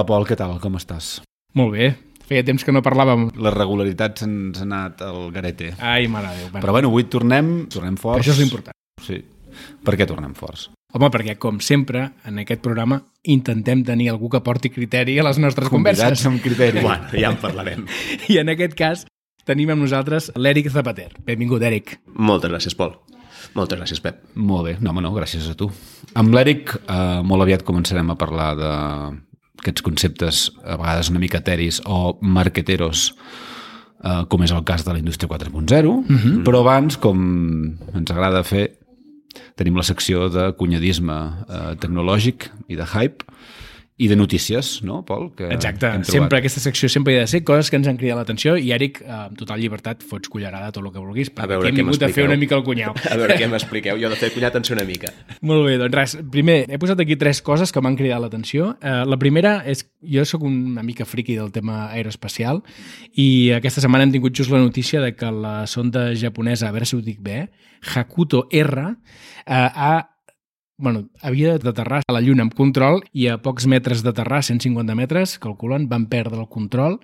Hola, Pol, què tal? Com estàs? Molt bé. Feia temps que no parlàvem. La regularitat se'ns ha anat al garete. Ai, mare de Déu. Bueno, Però bueno, avui tornem, tornem forts. això és l'important. Sí. Per què tornem forts? Home, perquè, com sempre, en aquest programa intentem tenir algú que porti criteri a les nostres Convidats converses. amb criteri. Bueno, ja en parlarem. I en aquest cas tenim amb nosaltres l'Eric Zapater. Benvingut, Eric. Moltes gràcies, Pol. Moltes gràcies, Pep. Molt bé. No, home, no, gràcies a tu. Amb l'Eric eh, molt aviat començarem a parlar de aquests conceptes a vegades una mica eteris o marqueteros eh, com és el cas de la indústria 4.0 mm -hmm. però abans, com ens agrada fer tenim la secció de cunyadisme eh, tecnològic i de hype i de notícies, no, Pol? Que Exacte. Sempre aquesta secció sempre hi ha de ser coses que ens han cridat l'atenció i, Eric, eh, amb total llibertat, fots cullerada tot el que vulguis, perquè veure hem vingut a fer una mica el cunyau. A veure què m'expliqueu. Jo de fer cunyat en sé una mica. Molt bé, doncs res. Primer, he posat aquí tres coses que m'han cridat l'atenció. Eh, la primera és, jo sóc una mica friqui del tema aeroespacial i aquesta setmana hem tingut just la notícia de que la sonda japonesa, a veure si ho dic bé, Hakuto R, eh, ha bueno, havia d'aterrar a la Lluna amb control i a pocs metres d'aterrar, 150 metres, calculen, van perdre el control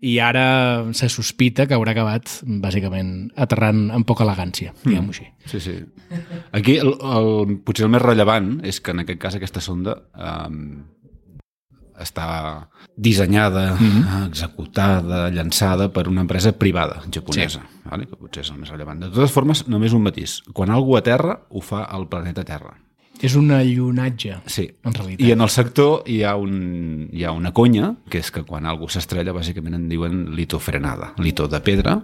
i ara se sospita que haurà acabat, bàsicament, aterrant amb poca elegància, diguem-ho així. Sí, sí. Aquí el, el, potser el més rellevant és que en aquest cas aquesta sonda um, està dissenyada, mm -hmm. executada, llançada per una empresa privada japonesa, sí. vale? que potser és el més rellevant. De totes formes, només un matís. Quan algú aterra, ho fa al planeta Terra. És un allunatge, Sí. en realitat. I en el sector hi ha, un, hi ha una conya, que és que quan algú s'estrella, bàsicament en diuen litofrenada. Lito de pedra,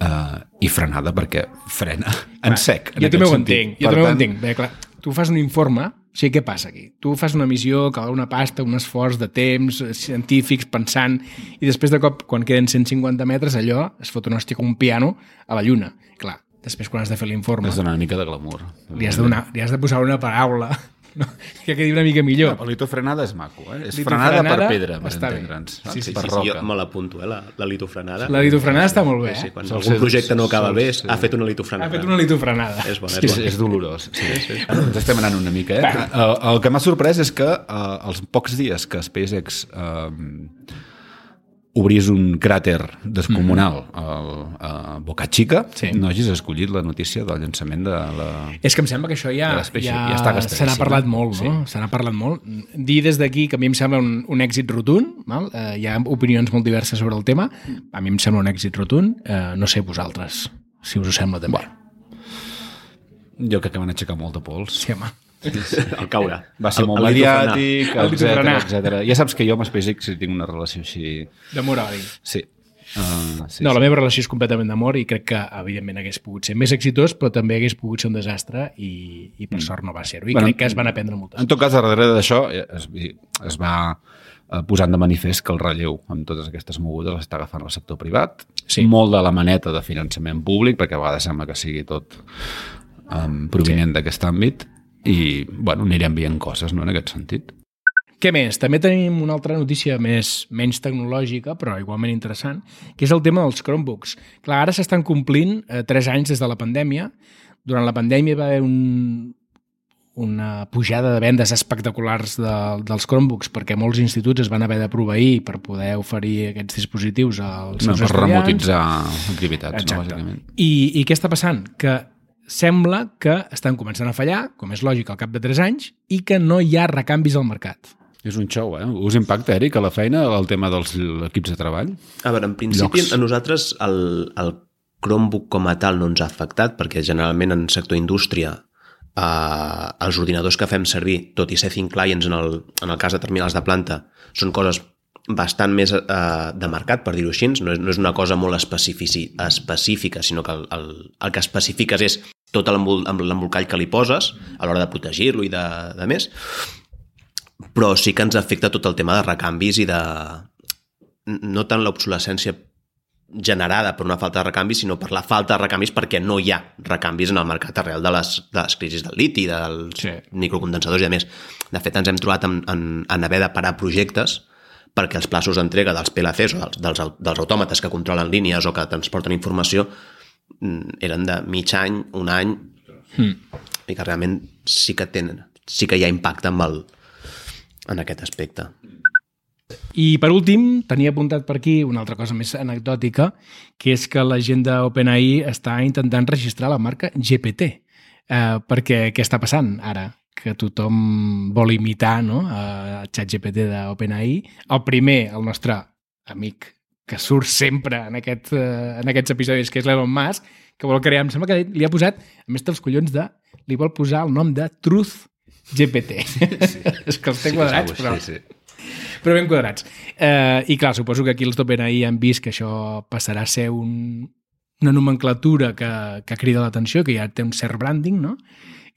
eh, i frenada perquè frena en sec. en Jo també ho sentit. entenc, jo Per també ho entenc. Bé, clar, tu fas un informe, o sigui, què passa aquí? Tu fas una missió val una pasta, un esforç de temps, científics, pensant, i després de cop, quan queden 150 metres, allò es fot una hòstia com un piano a la lluna. Després quan has de fer l'informe, Has de donar una mica de glamour. li, has de donar- li has de posar una paraula no? que quedi una mica millor. La litofrenada és maco, eh? És Litofrenada frenada per pedra, per està bé. entendre'ns. Sí, sí, per Sí, sí, roca. jo me l'apunto, eh, la, la litofrenada. La litofrenada està molt bé, Sí, eh? quan Sols algun projecte no acaba bé, sí. ha fet una Ha litofrenada. fet una litofrenada. És bona, Sí, és bona. és dolorós. Sí. Sí, sí. Ens estem anant una mica, eh? El, el que m'ha sorprès és que eh, els pocs dies que SpaceX eh, obrís un cràter descomunal al, a Boca Chica, Sí. no hagis escollit la notícia del llançament de la... És que em sembla que això ja, ja, ja se n'ha parlat molt, no? Se n'ha parlat molt. Dir des d'aquí que a mi em sembla un, un èxit rotund, val? Eh, hi ha opinions molt diverses sobre el tema, a mi em sembla un èxit rotund, eh, no sé vosaltres, si us ho sembla també. Bueno. Jo crec que van aixecar molt de pols. Sí, home. El caure. Va ser El- molt el mediàtic, El etc. Ja saps que jo amb SpaceX tinc una relació així... D'amor a odi. Sí. Uh, sí, No, la meva relació és completament d'amor i crec que, evidentment, hagués pogut ser més exitós, però també hagués pogut ser un desastre i, i per sort no va ser-ho. I Bueno, crec que es van aprendre moltes En tot cas, darrere d'això eh, es, es va eh, posant de manifest que el relleu amb totes aquestes mogudes l'està agafant el sector privat. Sí. Molt de la maneta de finançament públic, perquè a vegades sembla que sigui tot um, provinent sí. d'aquest àmbit i, bueno, anirem veient coses, no?, en aquest sentit. Què més? També tenim una altra notícia més menys tecnològica, però igualment interessant, que és el tema dels Chromebooks. Clar, ara s'estan complint eh, tres anys des de la pandèmia. Durant la pandèmia va haver un, una pujada de vendes espectaculars de, dels Chromebooks perquè molts instituts es van haver de proveir per poder oferir aquests dispositius als No, seus per estudiants. remotitzar activitats, no, bàsicament. I, I què està passant? Que sembla que estan començant a fallar, com és lògic, al cap de 3 anys, i que no hi ha recanvis al mercat. És un xou, eh? Us impacta, Eric, a la feina, el tema dels equips de treball? A veure, en principi, Llocs. a nosaltres el, el Chromebook com a tal no ens ha afectat, perquè generalment en sector indústria eh, els ordinadors que fem servir, tot i ser thin clients en el, en el cas de terminals de planta, són coses bastant més eh, de mercat, per dir-ho així. No és, no és una cosa molt especifici, específica, sinó que el, el, el que especifiques és tot l'embolcall que li poses a l'hora de protegir-lo i de, de més, però sí que ens afecta tot el tema de recanvis i de... no tant l'obsolescència generada per una falta de recanvis, sinó per la falta de recanvis perquè no hi ha recanvis en el mercat arrel de les, de les crisis del liti, dels Sí. microcondensadors i a més. De fet, ens hem trobat en, en, en haver de parar projectes perquè els plaços d'entrega dels PLCs o dels, dels, dels autòmates que controlen línies o que transporten informació eren de mig any, un any, Mm. i que realment sí que tenen, sí que hi ha impacte amb el, en aquest aspecte. I per últim, tenia apuntat per aquí una altra cosa més anecdòtica, que és que la gent d'OpenAI està intentant registrar la marca GPT. Eh, perquè què està passant ara? Que tothom vol imitar no? a ChatGPT d'OpenAI. El primer, el nostre amic que surt sempre en, aquest, eh, en aquests episodis, que és l'Elon Musk, que vol crear, em sembla que li ha posat, a més dels collons de, li vol posar el nom de Truth GPT. Sí, sí. és que els té sí, quadrats, però... Sí, sí però ben quadrats. Eh, I clar, suposo que aquí els d'OpenAI han vist que això passarà a ser un, una nomenclatura que, que crida l'atenció, que ja té un cert branding, no?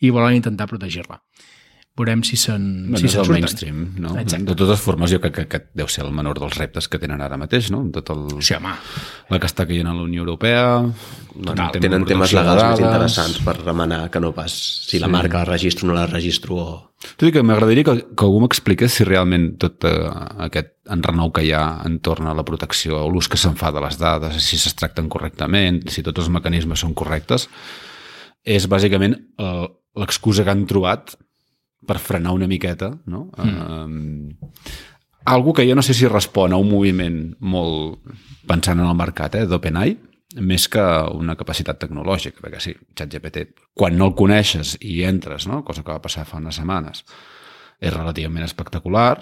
i volen intentar protegir-la veurem si se'n bueno, si és el surten. mainstream, no? Exacte. De totes formes, jo crec que, que deu ser el menor dels reptes que tenen ara mateix, no? Tot el, sí, home. La que està caient a la Unió Europea... Total, tema tenen temes legals més interessants per remenar que no pas si sí. la marca la registro o no la registro o... T'ho dic que m'agradaria que, que algú m'expliqués si realment tot eh, aquest enrenou que hi ha entorn a la protecció o l'ús que se'n fa de les dades, si es tracten correctament, si tots els mecanismes són correctes, és bàsicament eh, l'excusa que han trobat per frenar una miqueta, no? Mm. Uh, algo que jo no sé si respon a un moviment molt pensant en el mercat eh, d'OpenAI, més que una capacitat tecnològica, perquè sí, ChatGPT, quan no el coneixes i entres, no? cosa que va passar fa unes setmanes, és relativament espectacular,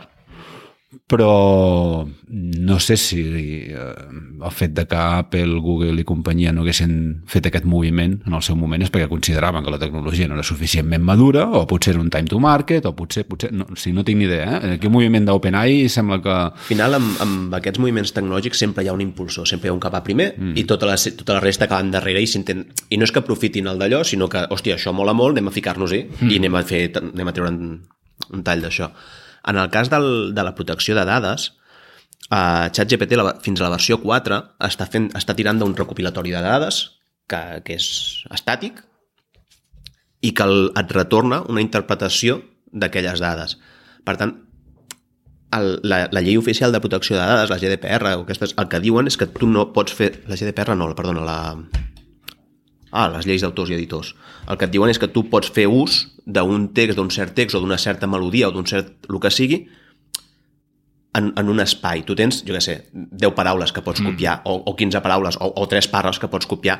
però no sé si eh, el fet de que Apple, Google i companyia no haguessin fet aquest moviment en el seu moment és perquè consideraven que la tecnologia no era suficientment madura o potser era un time to market o potser, potser no, si no tinc ni idea, eh? aquí un moviment d'OpenAI sembla que... Al final, amb, amb aquests moviments tecnològics sempre hi ha un impulsor, sempre hi ha un que va primer mm. i tota la, tota la resta que van darrere i s'intent... I no és que aprofitin el d'allò, sinó que, hòstia, això mola molt, anem a ficar-nos-hi mm. i anem a, fer, anem a treure un, un tall d'això. En el cas del, de la protecció de dades, uh, ChatGPT la, fins a la versió 4 està, fent, està tirant d'un recopilatori de dades que, que és estàtic i que el, et retorna una interpretació d'aquelles dades. Per tant, el, la, la llei oficial de protecció de dades, la GDPR, o aquestes, el que diuen és que tu no pots fer... La GDPR no, perdona, la, Ah, les lleis d'autors i editors. El que et diuen és que tu pots fer ús d'un text, d'un cert text o d'una certa melodia o d'un cert... el que sigui en, en un espai. Tu tens, jo què sé, 10 paraules que pots mm. copiar o, o 15 paraules o, o 3 paraules que pots copiar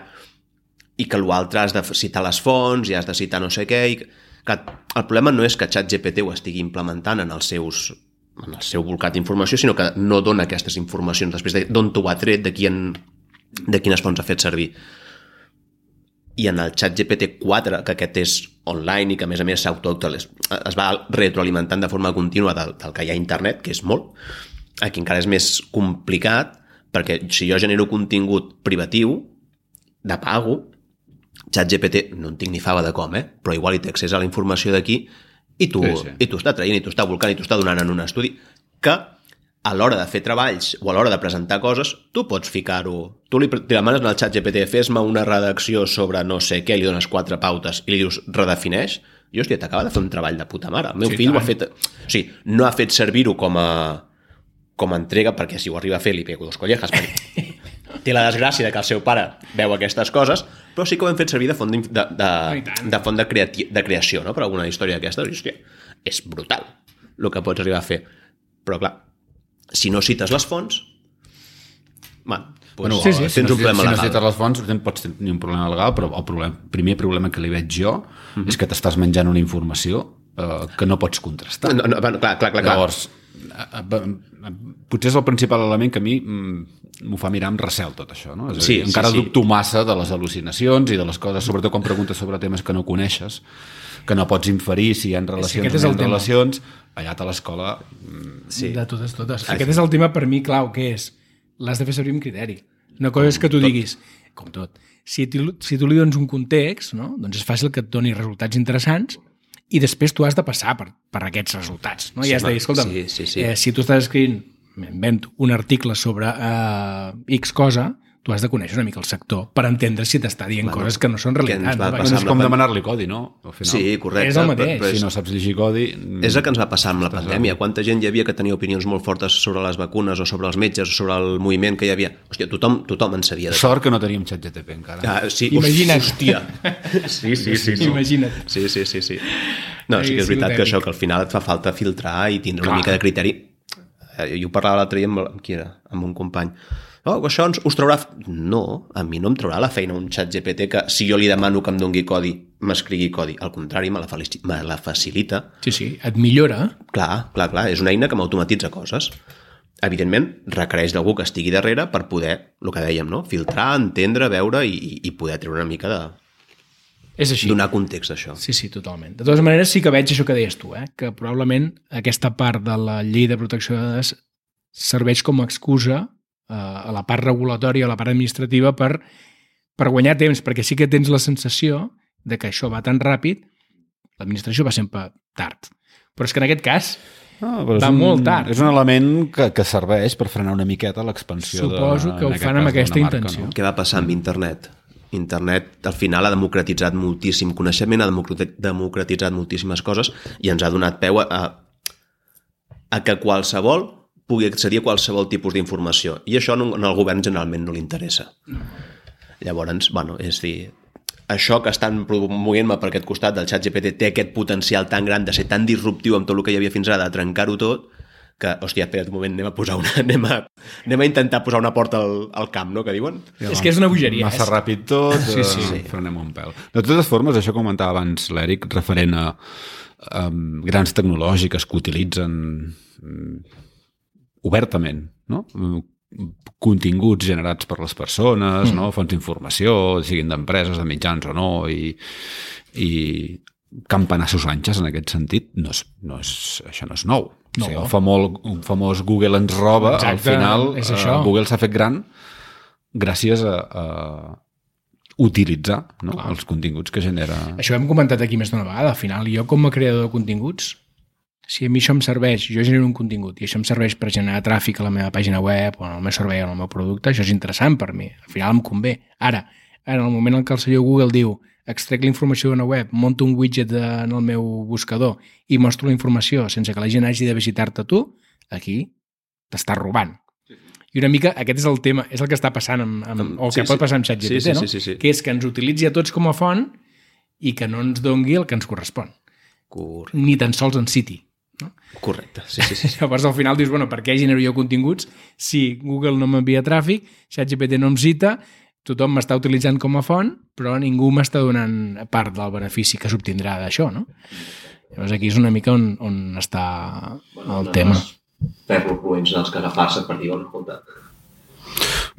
i que l'altre has de citar les fonts i has de citar no sé què i que el problema no és que ChatGPT ho estigui implementant en els seus en el seu volcat d'informació, sinó que no dona aquestes informacions després d'on t'ho ha tret, de, qui en, de quines fonts ha fet servir i en el xat GPT-4, que aquest és online i que a més a més es, es va retroalimentant de forma contínua del, del que hi ha a internet, que és molt, aquí encara és més complicat perquè si jo genero contingut privatiu de pago, ChatGPT no en tinc ni fava de com, eh? però igual hi té accés a la informació d'aquí i tu, sí, sí. i tu està traient, i tu està volcant, i tu està donant en un estudi que a l'hora de fer treballs o a l'hora de presentar coses, tu pots ficar-ho... Tu li, li demanes al xat GPT, fes-me una redacció sobre no sé què, li dones quatre pautes i li dius redefineix, i hòstia, t'acaba de fer un treball de puta mare. El meu sí, fill tant. ho ha fet... O sigui, no ha fet servir-ho com a, com a entrega, perquè si ho arriba a fer li pego dos collejas, perquè té la desgràcia de que el seu pare veu aquestes coses, però sí que ho hem fet servir de font de, de, de, de, font de, creati, de creació, no? per alguna història d'aquestes. Hòstia, és brutal el que pots arribar a fer. Però clar, si no cites les fonts, bueno, pues, bueno, sí, sí, tens si no, un problema si, legal. Si no cites les fonts, pots tenir un problema legal, però el problema, primer problema que li veig jo mhm. -huh. és que t'estàs menjant una informació eh, que no pots contrastar. No, no, clar, clar, clar. clar. Llavors, eh, eh, potser és el principal element que a mi mm, m'ho fa mirar amb recel tot això, no? És a dir, sí, encara sí, sí. dubto massa de les al·lucinacions i de les coses, sobretot quan preguntes sobre temes que no coneixes, que no pots inferir si hi ha relacions sí, o no relacions, allà a l'escola... Mm, sí. De totes, totes. Sí. Aquest és el tema per mi clau, que és l'has de fer servir amb criteri. Una cosa és que tu diguis, com tot, si, tu, si tu li dones un context, no? doncs és fàcil que et doni resultats interessants i després tu has de passar per, per aquests resultats. No? Sí, I has de dir, escolta, sí, sí, sí. Eh, si tu estàs escrivint, m'invento, un article sobre eh, X cosa, tu has de conèixer una mica el sector per entendre si t'està dient bueno, coses que no són realitat. No? no és com demanar-li codi, no? Al final. Sí, correcte. És el mateix. Però, però és... Si no saps llegir codi... És el que ens va passar amb la pandèmia. Quanta gent hi havia que tenia opinions molt fortes sobre les vacunes o sobre els metges o sobre el moviment que hi havia? Hòstia, tothom, tothom en sabia. Sort que no teníem xat GTP encara. Ah, sí, Imagina't. Hòstia. Sí, sí, sí. sí. Imagina't. Sí, sí, sí, sí. No, sí que és veritat que això, que al final et fa falta filtrar i tindre Clar. una mica de criteri. Eh, Jo ho parlava l'altre dia amb, amb qui era? Amb un company. Oh, això ens, us traurà... No, a mi no em traurà la feina un xat GPT que si jo li demano que em dongui codi, m'escrigui codi. Al contrari, me la, felici- me la facilita. Sí, sí, et millora. Clar, clar, clar, és una eina que m'automatitza coses. Evidentment, requereix d'algú que estigui darrere per poder, el que dèiem, no? filtrar, entendre, veure i, i- poder treure una mica de... És així. donar context a això. Sí, sí, totalment. De totes maneres, sí que veig això que deies tu, eh? que probablement aquesta part de la llei de protecció de dades serveix com a excusa a la part regulatòria, a la part administrativa, per, per guanyar temps, perquè sí que tens la sensació de que això va tan ràpid, l'administració va sempre tard. Però és que en aquest cas, però Va és un, molt tard. És un element que, que serveix per frenar una miqueta l'expansió de... Suposo que ho fan amb aquesta marca, intenció. No? Què va passar amb internet? Internet, al final, ha democratitzat moltíssim coneixement, ha democrati- democratitzat moltíssimes coses i ens ha donat peu a, a, a que qualsevol pugui accedir a qualsevol tipus d'informació. I això no, al govern generalment no li interessa. Llavors, bueno, és dir, això que estan promovent-me per aquest costat del xat GPT té aquest potencial tan gran de ser tan disruptiu amb tot el que hi havia fins ara, de trencar-ho tot, que, hòstia, espera't un moment, anem a posar una, anem a, anem a intentar posar una porta al, al camp, no?, que diuen. és que és una bogeria. Massa eh? ràpid tot, Sí, sí, sí. sí. frenem un pèl. De totes formes, això que comentava abans l'Eric, referent a um, grans tecnològiques que utilitzen um, obertament, no? Continguts generats per les persones, mm. no? fonts d'informació, siguin d'empreses, de mitjans o no, i, i campanassos anxes en aquest sentit, no és, no és, això no és nou. No. O sigui, el, famós, un famós Google ens roba, Exacte, al final és eh, això. Google s'ha fet gran gràcies a, a utilitzar no? els continguts que genera... Això ho hem comentat aquí més d'una vegada. Al final, jo com a creador de continguts, si a mi això em serveix, jo genero un contingut i això em serveix per generar tràfic a la meva pàgina web o el meu servei o el meu producte, això és interessant per mi. Al final em convé. Ara, en el moment en què el senyor Google diu extrec la informació d'una web, monto un widget de, en el meu buscador i mostro la informació sense que la gent hagi de visitar-te tu, aquí t'està robant. I una mica aquest és el tema, és el que està passant amb, amb, o que Sí, pot sí. passar amb ChatGPT, Sí, sí, no? sí, sí, sí. Que és que ens utilitzi a tots com a font i que no ens dongui el que ens correspon. Correcte. Ni tan sols en citi. No? Correcte, sí, sí, sí. Llavors al final dius, bueno, per què genero jo continguts si Google no m'envia tràfic, ChatGPT no em cita, tothom m'està utilitzant com a font, però ningú m'està donant part del benefici que s'obtindrà d'això, no? Llavors aquí és una mica on, on està el tema. Ferros roents en els que agafar-se per dir, "Oh, escolta,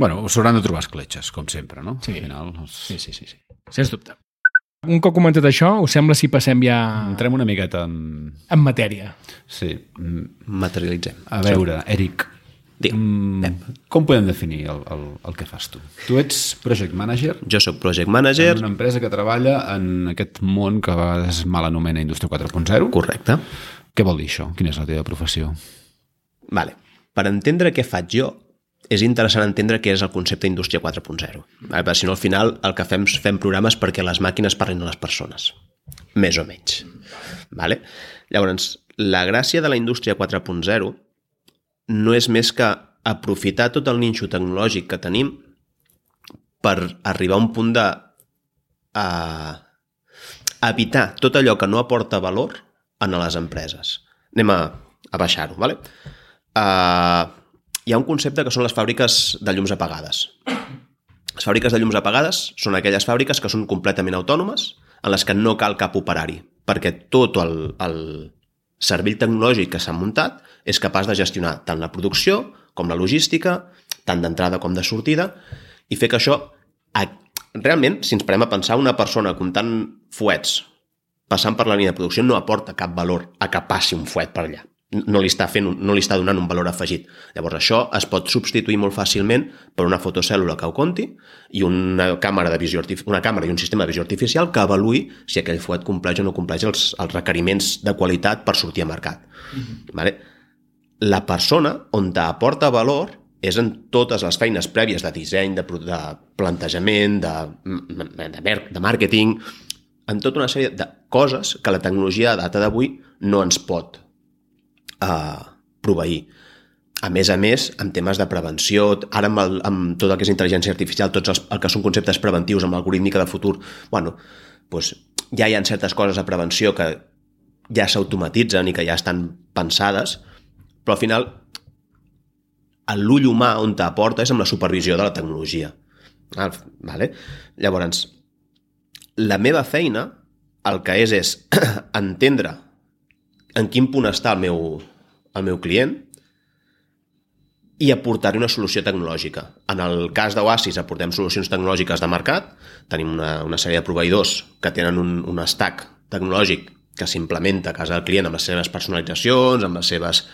Bueno, s'hauran de trobar escletxes, com sempre, no? Sí. Al final, els... Sí, sí, sí, sí. Sens dubte. Un cop comentat això, us sembla si passem ja Entrem una miqueta en... en matèria? Sí. mm, materialitzem. A veure, Eric, Digue. mm, com podem definir el, el, el que fas tu? Tu ets project manager Jo sóc project manager, en una empresa que treballa en aquest món que a vegades es mal anomena Indústria 4.0. correcte. Què vol dir això? Quina és la teva professió? Vale. Per entendre què faig jo, és interessant entendre què és el concepte Indústria 4.0. Vale? Perquè si no, al final, el que fem, fem programes perquè les màquines parlin a les persones. Més o menys. Vale? Llavors, la gràcia de la Indústria 4.0 no és més que aprofitar tot el ninxo tecnològic que tenim per arribar a un punt de a, evitar tot allò que no aporta valor en les empreses. Anem a, a baixar-ho, ¿vale? Uh, hi ha un concepte que són les fàbriques de llums apagades. Les fàbriques de llums apagades són aquelles fàbriques que són completament autònomes, en les que no cal cap operari, perquè tot el, el cervell tecnològic que s'ha muntat és capaç de gestionar tant la producció com la logística, tant d'entrada com de sortida, i fer que això... Realment, si ens parem a pensar, una persona comptant fuets passant per la línia de producció no aporta cap valor a que passi un fuet per allà. No li, està fent, no li està donant un valor afegit. Llavors això es pot substituir molt fàcilment per una fotocèl·lula que ho compti i una càmera, de visió una càmera i un sistema de visió artificial que avaluï si aquell fuet compleix o no compleix els, els requeriments de qualitat per sortir a mercat. Vale? La persona on t'aporta valor és en totes les feines prèvies de disseny, de, de plantejament, de, de, de màrqueting, en tota una sèrie de coses que la tecnologia a data d'avui no ens pot uh, proveir. A més a més, en temes de prevenció, ara amb, el, amb tot el que és intel·ligència artificial, tots els, el que són conceptes preventius amb l'algorítmica de futur, bueno, doncs ja hi ha certes coses de prevenció que ja s'automatitzen i que ja estan pensades, però al final l'ull humà on t'aporta és amb la supervisió de la tecnologia. Ah, vale? Llavors, la meva feina el que és és entendre en quin punt està el meu, el meu client i aportar-hi una solució tecnològica. En el cas d'Oasis aportem solucions tecnològiques de mercat, tenim una, una sèrie de proveïdors que tenen un, un stack tecnològic que s'implementa a casa del client amb les seves personalitzacions, amb les seves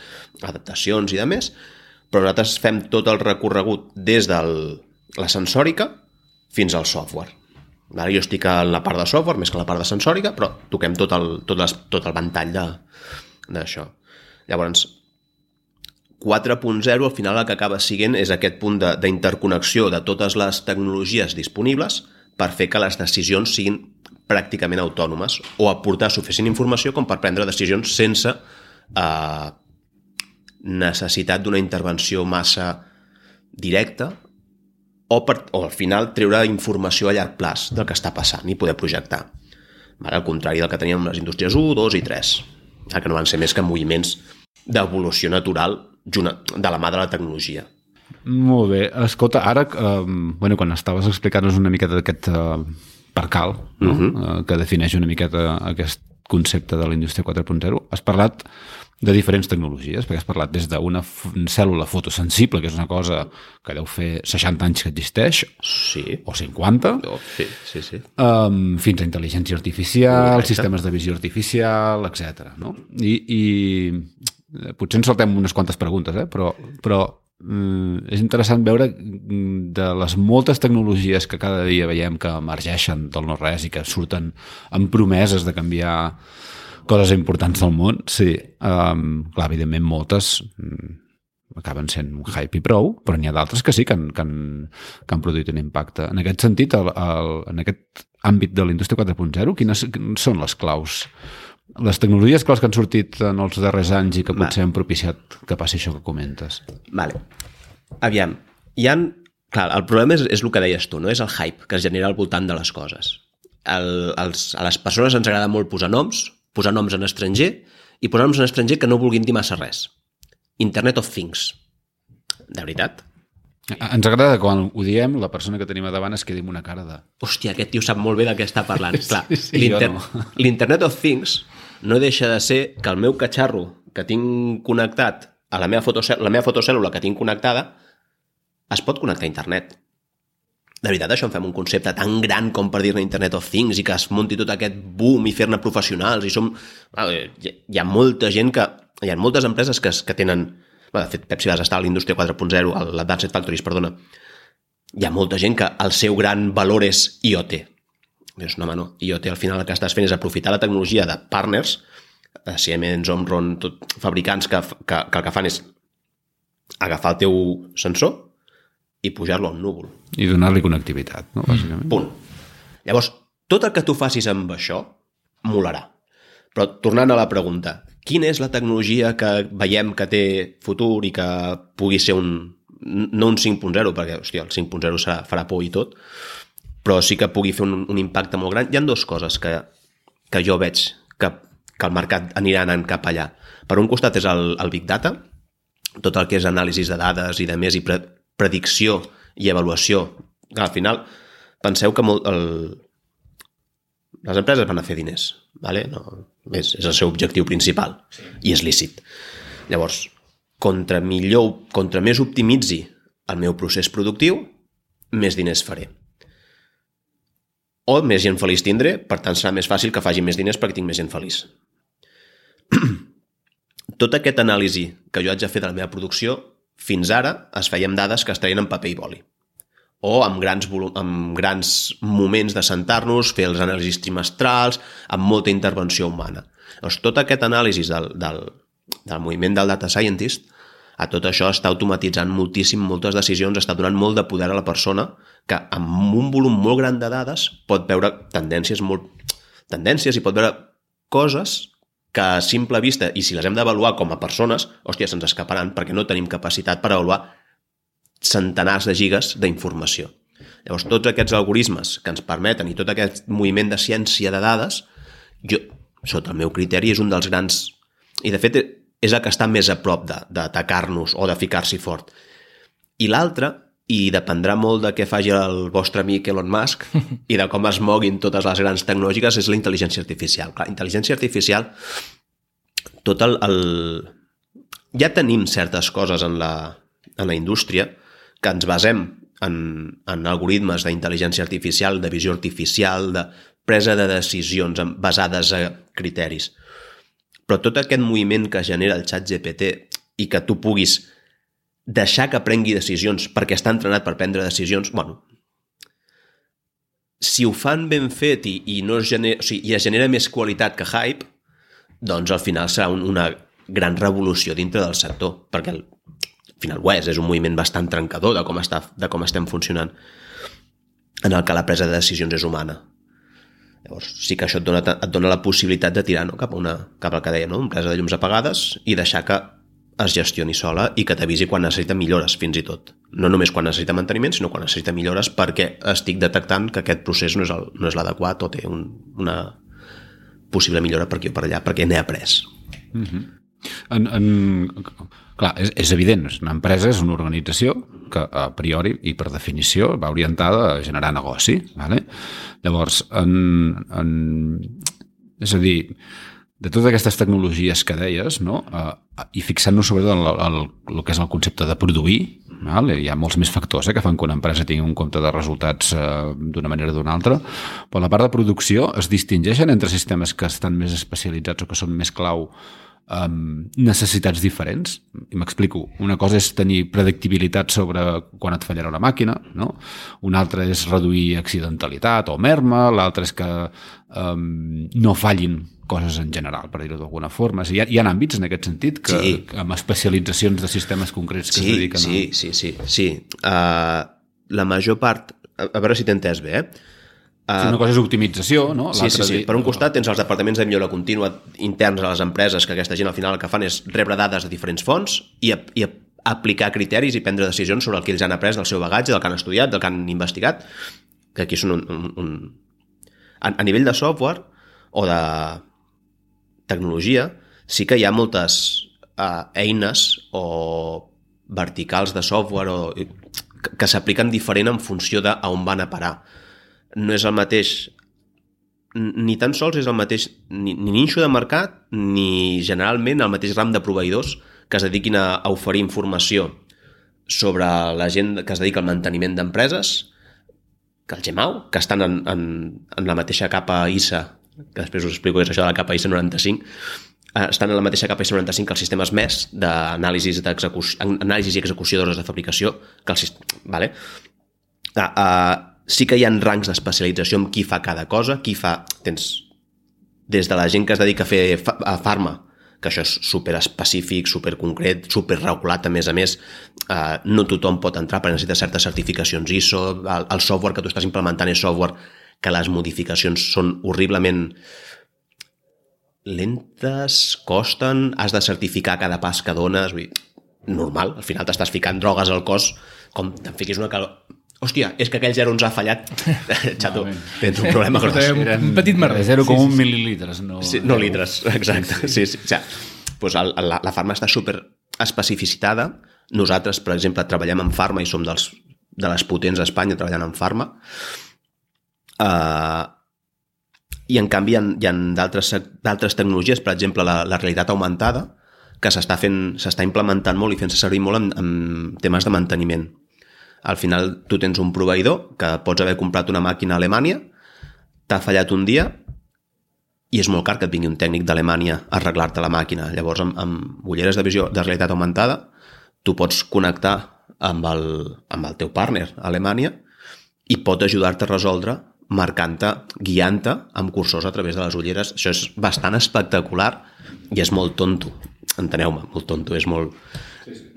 adaptacions i de més, però nosaltres fem tot el recorregut des de la sensòrica fins al software. Ara jo estic en la part de software més que la part de sensòrica, però toquem tot el, tot les, tot el ventall d'això. Llavors, 4.0 al final el que acaba siguent és aquest punt d'interconnexió de, de totes les tecnologies disponibles per fer que les decisions siguin pràcticament autònomes o aportar suficient informació com per prendre decisions sense eh, necessitat d'una intervenció massa directa o, per, o al final treure informació a llarg plaç del que està passant i poder projectar. Vale? Al contrari del que teníem les indústries 1, 2 i 3, que no van ser més que moviments d'evolució natural de la mà de la tecnologia. Molt bé. Escolta, ara, eh, bueno, quan estaves explicant-nos una miqueta d'aquest eh, percal, no? uh -huh. eh, que defineix una miqueta aquest concepte de la indústria 4.0, has parlat de diferents tecnologies, perquè has parlat des d'una cèl·lula fotosensible, que és una cosa que deu fer 60 anys que existeix, sí. o 50, oh, sí, sí, sí. Um, fins a intel·ligència artificial, Correcte. sistemes de visió artificial, etc. No? I, I potser ens saltem unes quantes preguntes, eh? però, però mm, és interessant veure mm, de les moltes tecnologies que cada dia veiem que emergeixen del no-res i que surten amb promeses de canviar coses importants del món, sí. Um, clar, evidentment, moltes mm, acaben sent un hype i prou, però n'hi ha d'altres que sí que han, que, han, que han produït un impacte. En aquest sentit, el, el, en aquest àmbit de la indústria 4.0, quines són les claus les tecnologies claus que han sortit en els darrers anys i que potser han propiciat que passi això que comentes. Vale. Aviam, hi han... Clar, el problema és, és el que deies tu, no? És el hype que es genera al voltant de les coses. El, els, a les persones ens agrada molt posar noms, posar noms en estranger i posar noms en estranger que no vulguin dir massa res. Internet of Things. De veritat? Ens agrada que quan ho diem, la persona que tenim a davant es quedi amb una cara de... Hòstia, aquest tio sap molt bé de què està parlant. Sí, Clar, sí, l'Internet no. of Things no deixa de ser que el meu catxarro que tinc connectat a la meva, fotocèl·lula, la meva fotocèl·lula que tinc connectada es pot connectar a internet. De veritat, això en fem un concepte tan gran com per dir-ne Internet of Things i que es munti tot aquest boom i fer-ne professionals i som... Hi ha molta gent que... Hi ha moltes empreses que, que tenen... de fet, Pepsi va estar a l'indústria 4.0, a l'Advanced Factories, perdona. Hi ha molta gent que el seu gran valor és IoT, Dius, no, home, no. IoT al final el que estàs fent és aprofitar la tecnologia de partners, de Siemens, Omron, tot, fabricants que, que, que el que fan és agafar el teu sensor i pujar-lo al núvol. I donar-li connectivitat, no? Bàsicament. Punt. Llavors, tot el que tu facis amb això molarà. Però tornant a la pregunta, quina és la tecnologia que veiem que té futur i que pugui ser un... no un 5.0, perquè, hòstia, el 5.0 farà por i tot, però sí que pugui fer un, un impacte molt gran. Hi han dues coses que, que jo veig que, que el mercat anirà anant cap allà. Per un costat és el, el Big Data, tot el que és anàlisi de dades i de més i pre, predicció i avaluació. Al final, penseu que molt, el, les empreses van a fer diners, vale? no, és, és el seu objectiu principal sí. i és lícit. Llavors, contra millor, contra més optimitzi el meu procés productiu, més diners faré o més gent feliç tindré, per tant serà més fàcil que faci més diners perquè tinc més gent feliç. Tot aquest anàlisi que jo haig de fer de la meva producció, fins ara es amb dades que es traien en paper i boli o amb grans, amb grans moments de sentar-nos, fer els anàlisis trimestrals, amb molta intervenció humana. Llavors, tot aquest anàlisi del, del, del moviment del data scientist a tot això està automatitzant moltíssim moltes decisions, està donant molt de poder a la persona que amb un volum molt gran de dades pot veure tendències molt tendències i pot veure coses que a simple vista, i si les hem d'avaluar com a persones, hòstia, se'ns escaparan perquè no tenim capacitat per avaluar centenars de gigas d'informació. Llavors, tots aquests algoritmes que ens permeten i tot aquest moviment de ciència de dades, jo, sota el meu criteri, és un dels grans... I, de fet, és el que està més a prop d'atacar-nos o de ficar-s'hi fort. I l'altre, i dependrà molt de què faci el vostre amic Elon Musk i de com es moguin totes les grans tecnològiques, és la intel·ligència artificial. Clar, intel·ligència artificial, tot el, el... Ja tenim certes coses en la, en la indústria que ens basem en, en algoritmes d'intel·ligència artificial, de visió artificial, de presa de decisions basades a criteris. Però tot aquest moviment que genera el xat GPT i que tu puguis deixar que prengui decisions perquè està entrenat per prendre decisions, bueno, si ho fan ben fet i, i, no es genera, o sigui, i es genera més qualitat que hype, doncs al final serà un, una gran revolució dintre del sector, perquè al final ho és, és un moviment bastant trencador de com, està, de com estem funcionant, en el que la presa de decisions és humana. Llavors, sí que això et dona, et dona la possibilitat de tirar no? cap, a una, cap al que deia, no? empresa de llums apagades i deixar que es gestioni sola i que t'avisi quan necessita millores, fins i tot. No només quan necessita manteniment, sinó quan necessita millores perquè estic detectant que aquest procés no és, el, no és l'adequat o té un, una possible millora per aquí o per allà, perquè n'he après. Mm -hmm. en, en, clar, és, és evident, una empresa és una organització que a priori i per definició va orientada a generar negoci. Vale? Llavors, en, en, és a dir, de totes aquestes tecnologies que deies, no? Uh, i fixant-nos sobretot en el, el, el que és el concepte de produir, val? hi ha molts més factors eh, que fan que una empresa tingui un compte de resultats uh, d'una manera o d'una altra, però la part de producció es distingeixen entre sistemes que estan més especialitzats o que són més clau um, necessitats diferents. I m'explico. Una cosa és tenir predictibilitat sobre quan et fallarà una màquina, no? una altra és reduir accidentalitat o merma, l'altra és que um, no fallin coses en general, per dir-ho d'alguna forma. Hi ha, hi ha àmbits en aquest sentit que, sí. amb especialitzacions de sistemes concrets que sí, es dediquen sí, a... Sí, sí, sí. Uh, la major part... A, a veure si t'he entès bé, eh? Uh, una cosa és optimització, no? Sí, sí, sí. Per un costat tens els departaments de millora contínua interns a les empreses, que aquesta gent al final el que fan és rebre dades de diferents fonts i, i aplicar criteris i prendre decisions sobre el que ells han après del seu bagatge, del que han estudiat, del que han investigat, que aquí són un... un, un... A, a nivell de software o de tecnologia, sí que hi ha moltes uh, eines o verticals de software o, que, que s'apliquen diferent en funció de a on van a parar. No és el mateix ni tan sols és el mateix ni, ni ninxo de mercat ni generalment el mateix ram de proveïdors que es dediquin a, a oferir informació sobre la gent que es dedica al manteniment d'empreses que el GEMAU, que estan en, en, en la mateixa capa ISA que després us explico és això de la capa ISA 95, eh, estan en la mateixa capa ISA 95 que els sistemes MES d'anàlisi anàlisis i execució d'hores de fabricació que el sistema, vale? Uh, uh, sí que hi ha rangs d'especialització amb qui fa cada cosa, qui fa... Tens des de la gent que es dedica a fer a farma, que això és super específic, super concret, super regulat a més a més, eh, no tothom pot entrar perquè necessita certes certificacions ISO, el, el software que tu estàs implementant és software que les modificacions són horriblement lentes, costen, has de certificar cada pas que dones, vull dir, normal, al final t'estàs ficant drogues al cos, com te'n fiquis una calor... Hòstia, és que aquell 0 ens ha fallat. Xato, tens un problema gros. Eren un petit merder. 0,1 sí, sí, sí. mil·lilitres. No, sí, no litres, exacte. Sí, sí. sí. O sigui, pues el, la, la farma està super especificitada. Nosaltres, per exemple, treballem en farma i som dels, de les potents a Espanya treballant en farma. Uh, I en canvi hi ha, ha d'altres tecnologies, per exemple la, la realitat augmentada, que s'està fent, s'està implementant molt i fent-se servir molt en, en temes de manteniment. Al final tu tens un proveïdor que pots haver comprat una màquina a Alemanya, t'ha fallat un dia i és molt car que et vingui un tècnic d'Alemanya a arreglar-te la màquina. Llavors, amb, amb ulleres de visió de realitat augmentada, tu pots connectar amb el, amb el teu partner a Alemanya i pot ajudar-te a resoldre marcant-te, guiant-te amb cursors a través de les ulleres. Això és bastant espectacular i és molt tonto. Enteneu-me, molt tonto. És molt...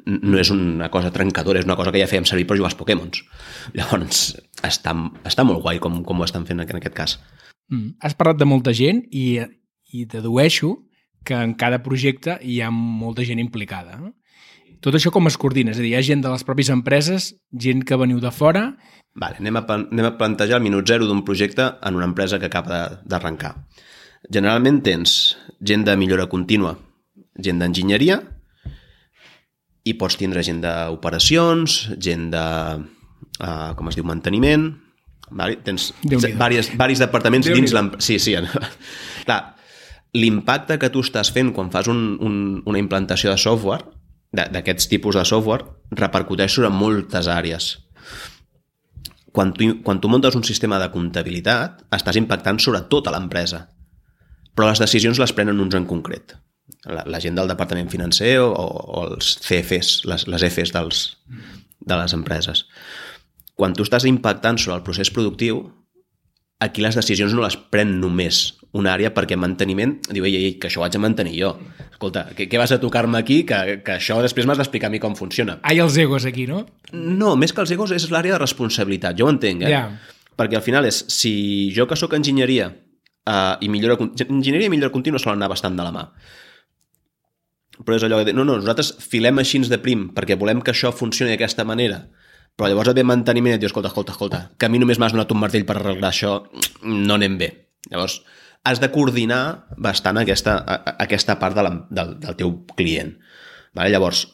No és una cosa trencadora, és una cosa que ja fèiem servir per jugar als Pokémons. Llavors, està, està molt guai com, com ho estan fent en aquest cas. Mm. Has parlat de molta gent i, i dedueixo que en cada projecte hi ha molta gent implicada. Tot això com es coordina? És a dir, hi ha gent de les pròpies empreses, gent que veniu de fora Vale, anem, a, anem a plantejar el minut zero d'un projecte en una empresa que acaba d'arrencar. Generalment tens gent de millora contínua, gent d'enginyeria, i pots tindre gent d'operacions, gent de, uh, com es diu, manteniment, vale? tens varis, varis departaments Déu-n'hi-do. dins l'empresa. Sí, sí. Clar, l'impacte que tu estàs fent quan fas un, un, una implantació de software, d'aquests tipus de software, repercuteix sobre moltes àrees. Quan tu, quan tu muntes un sistema de comptabilitat, estàs impactant sobre tota l'empresa. Però les decisions les prenen uns en concret. La, la gent del departament financer o, o els CFs, les, les Fs dels, de les empreses. Quan tu estàs impactant sobre el procés productiu, aquí les decisions no les pren només una àrea perquè manteniment diu, ei, ei, que això ho haig de mantenir jo. Escolta, què, què vas a tocar-me aquí? Que, que això després m'has d'explicar a mi com funciona. Ai, els egos aquí, no? No, més que els egos és l'àrea de responsabilitat, jo ho entenc, eh? Ja. Perquè al final és, si jo que sóc enginyeria uh, i millora, enginyeria i millora contínua solen anar bastant de la mà. Però és allò dir, no, no, nosaltres filem així de prim perquè volem que això funcioni d'aquesta manera, però llavors et ve manteniment i et diu, escolta, escolta, escolta, que a mi només m'has donat un martell per arreglar això, no anem bé. Llavors, has de coordinar bastant aquesta, a- aquesta part de la, del, del teu client. Vale? Llavors,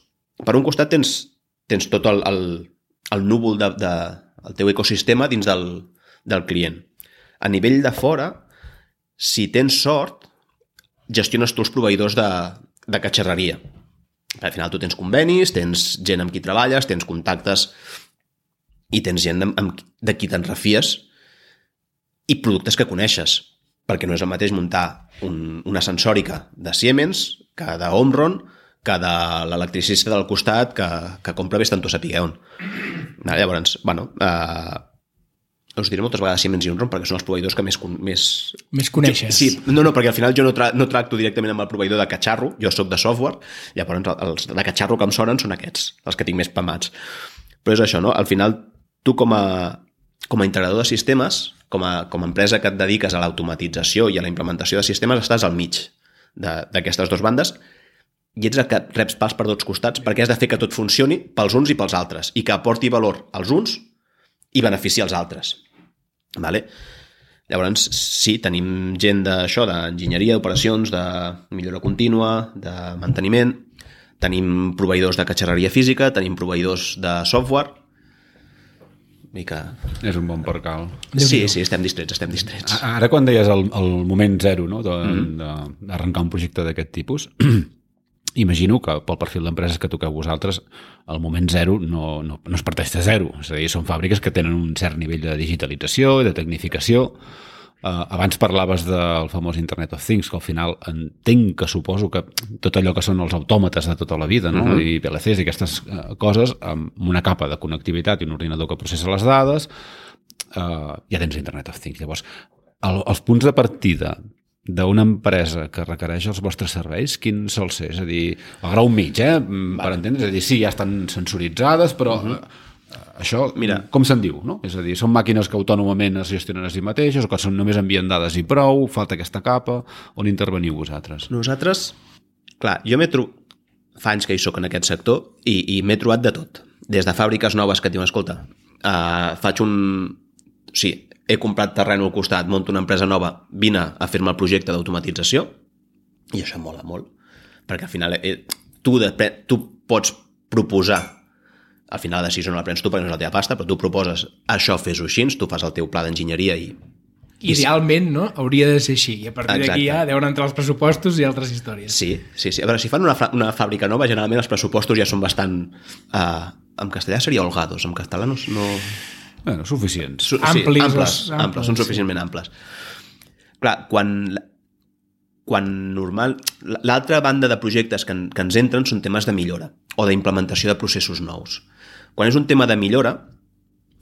per un costat tens, tens tot el, el, el núvol de, de, el teu ecosistema dins del, del client. A nivell de fora, si tens sort, gestiones tu els proveïdors de, de catxerreria. Al final tu tens convenis, tens gent amb qui treballes, tens contactes i tens gent amb, amb, de qui te'n refies i productes que coneixes perquè no és el mateix muntar un, una sensòrica de Siemens que de Omron que de l'electricista del costat que, que compra vés tanto sapiguer on. Vale, llavors, bueno, eh, us diré moltes vegades Siemens i Omron perquè són els proveïdors que més, més, Més coneixes. Sí, no, no, perquè al final jo no, tra no tracto directament amb el proveïdor de catxarro, jo sóc de software, llavors els de catxarro que em sonen són aquests, els que tinc més pamats. Però és això, no? Al final, tu com a, com a integrador de sistemes, com a, com a empresa que et dediques a l'automatització i a la implementació de sistemes, estàs al mig de- d'aquestes dues bandes i ets el que reps pals per tots costats perquè has de fer que tot funcioni pels uns i pels altres i que aporti valor als uns i benefici als altres. Vale? Llavors, sí, tenim gent d'això, d'enginyeria, d'operacions, de millora contínua, de manteniment, tenim proveïdors de catxerreria física, tenim proveïdors de software, i que... És un bon percal. Sí, sí, estem distrets, estem distrets. Ara quan deies el, el moment zero no? de- d'arrencar un projecte d'aquest tipus, imagino que pel perfil d'empreses que toqueu vosaltres, el moment zero no, no, no es parteix de zero. És a dir, són fàbriques que tenen un cert nivell de digitalització i de tecnificació. Uh, abans parlaves del famós Internet of Things, que al final entenc que suposo que tot allò que són els autòmates de tota la vida, no? Uh -huh. i PLCs i aquestes uh, coses, amb una capa de connectivitat i un ordinador que processa les dades, uh, ja tens Internet of Things. Llavors, el, els punts de partida d'una empresa que requereix els vostres serveis, quin sol ser? És a dir, el grau mig, eh? Per entendre, és a dir, sí, ja estan sensoritzades, però uh -huh. això, Mira. com se'n diu, no? És a dir, són màquines que autònomament es gestionen a si mateixes o que són només envien dades i prou, falta aquesta capa, on interveniu vosaltres? Nosaltres, clar, jo m'he trobat fa anys que hi sóc en aquest sector i, i m'he trobat de tot. Des de fàbriques noves que et diuen, escolta, uh, faig un... Sigui, he comprat terreno al costat, monto una empresa nova, vine a fer-me el projecte d'automatització i això mola molt. Perquè al final eh, tu, de, tu pots proposar al final la decisió no la prens tu perquè no és la teva pasta, però tu proposes això, fes-ho així, tu fas el teu pla d'enginyeria i, Idealment, no? Hauria de ser així. I a partir d'aquí ja deuen entrar els pressupostos i altres històries. Sí, sí, sí. A veure, si fan una, una fàbrica nova, generalment els pressupostos ja són bastant... Uh, en castellà seria holgados, en castellà no... no... Bueno, suficients. Su Amplis, sí, amples, les- amples, amples, són sí. suficientment amples. Clar, quan, quan normal... L'altra banda de projectes que, en, que ens entren són temes de millora o d'implementació de processos nous. Quan és un tema de millora,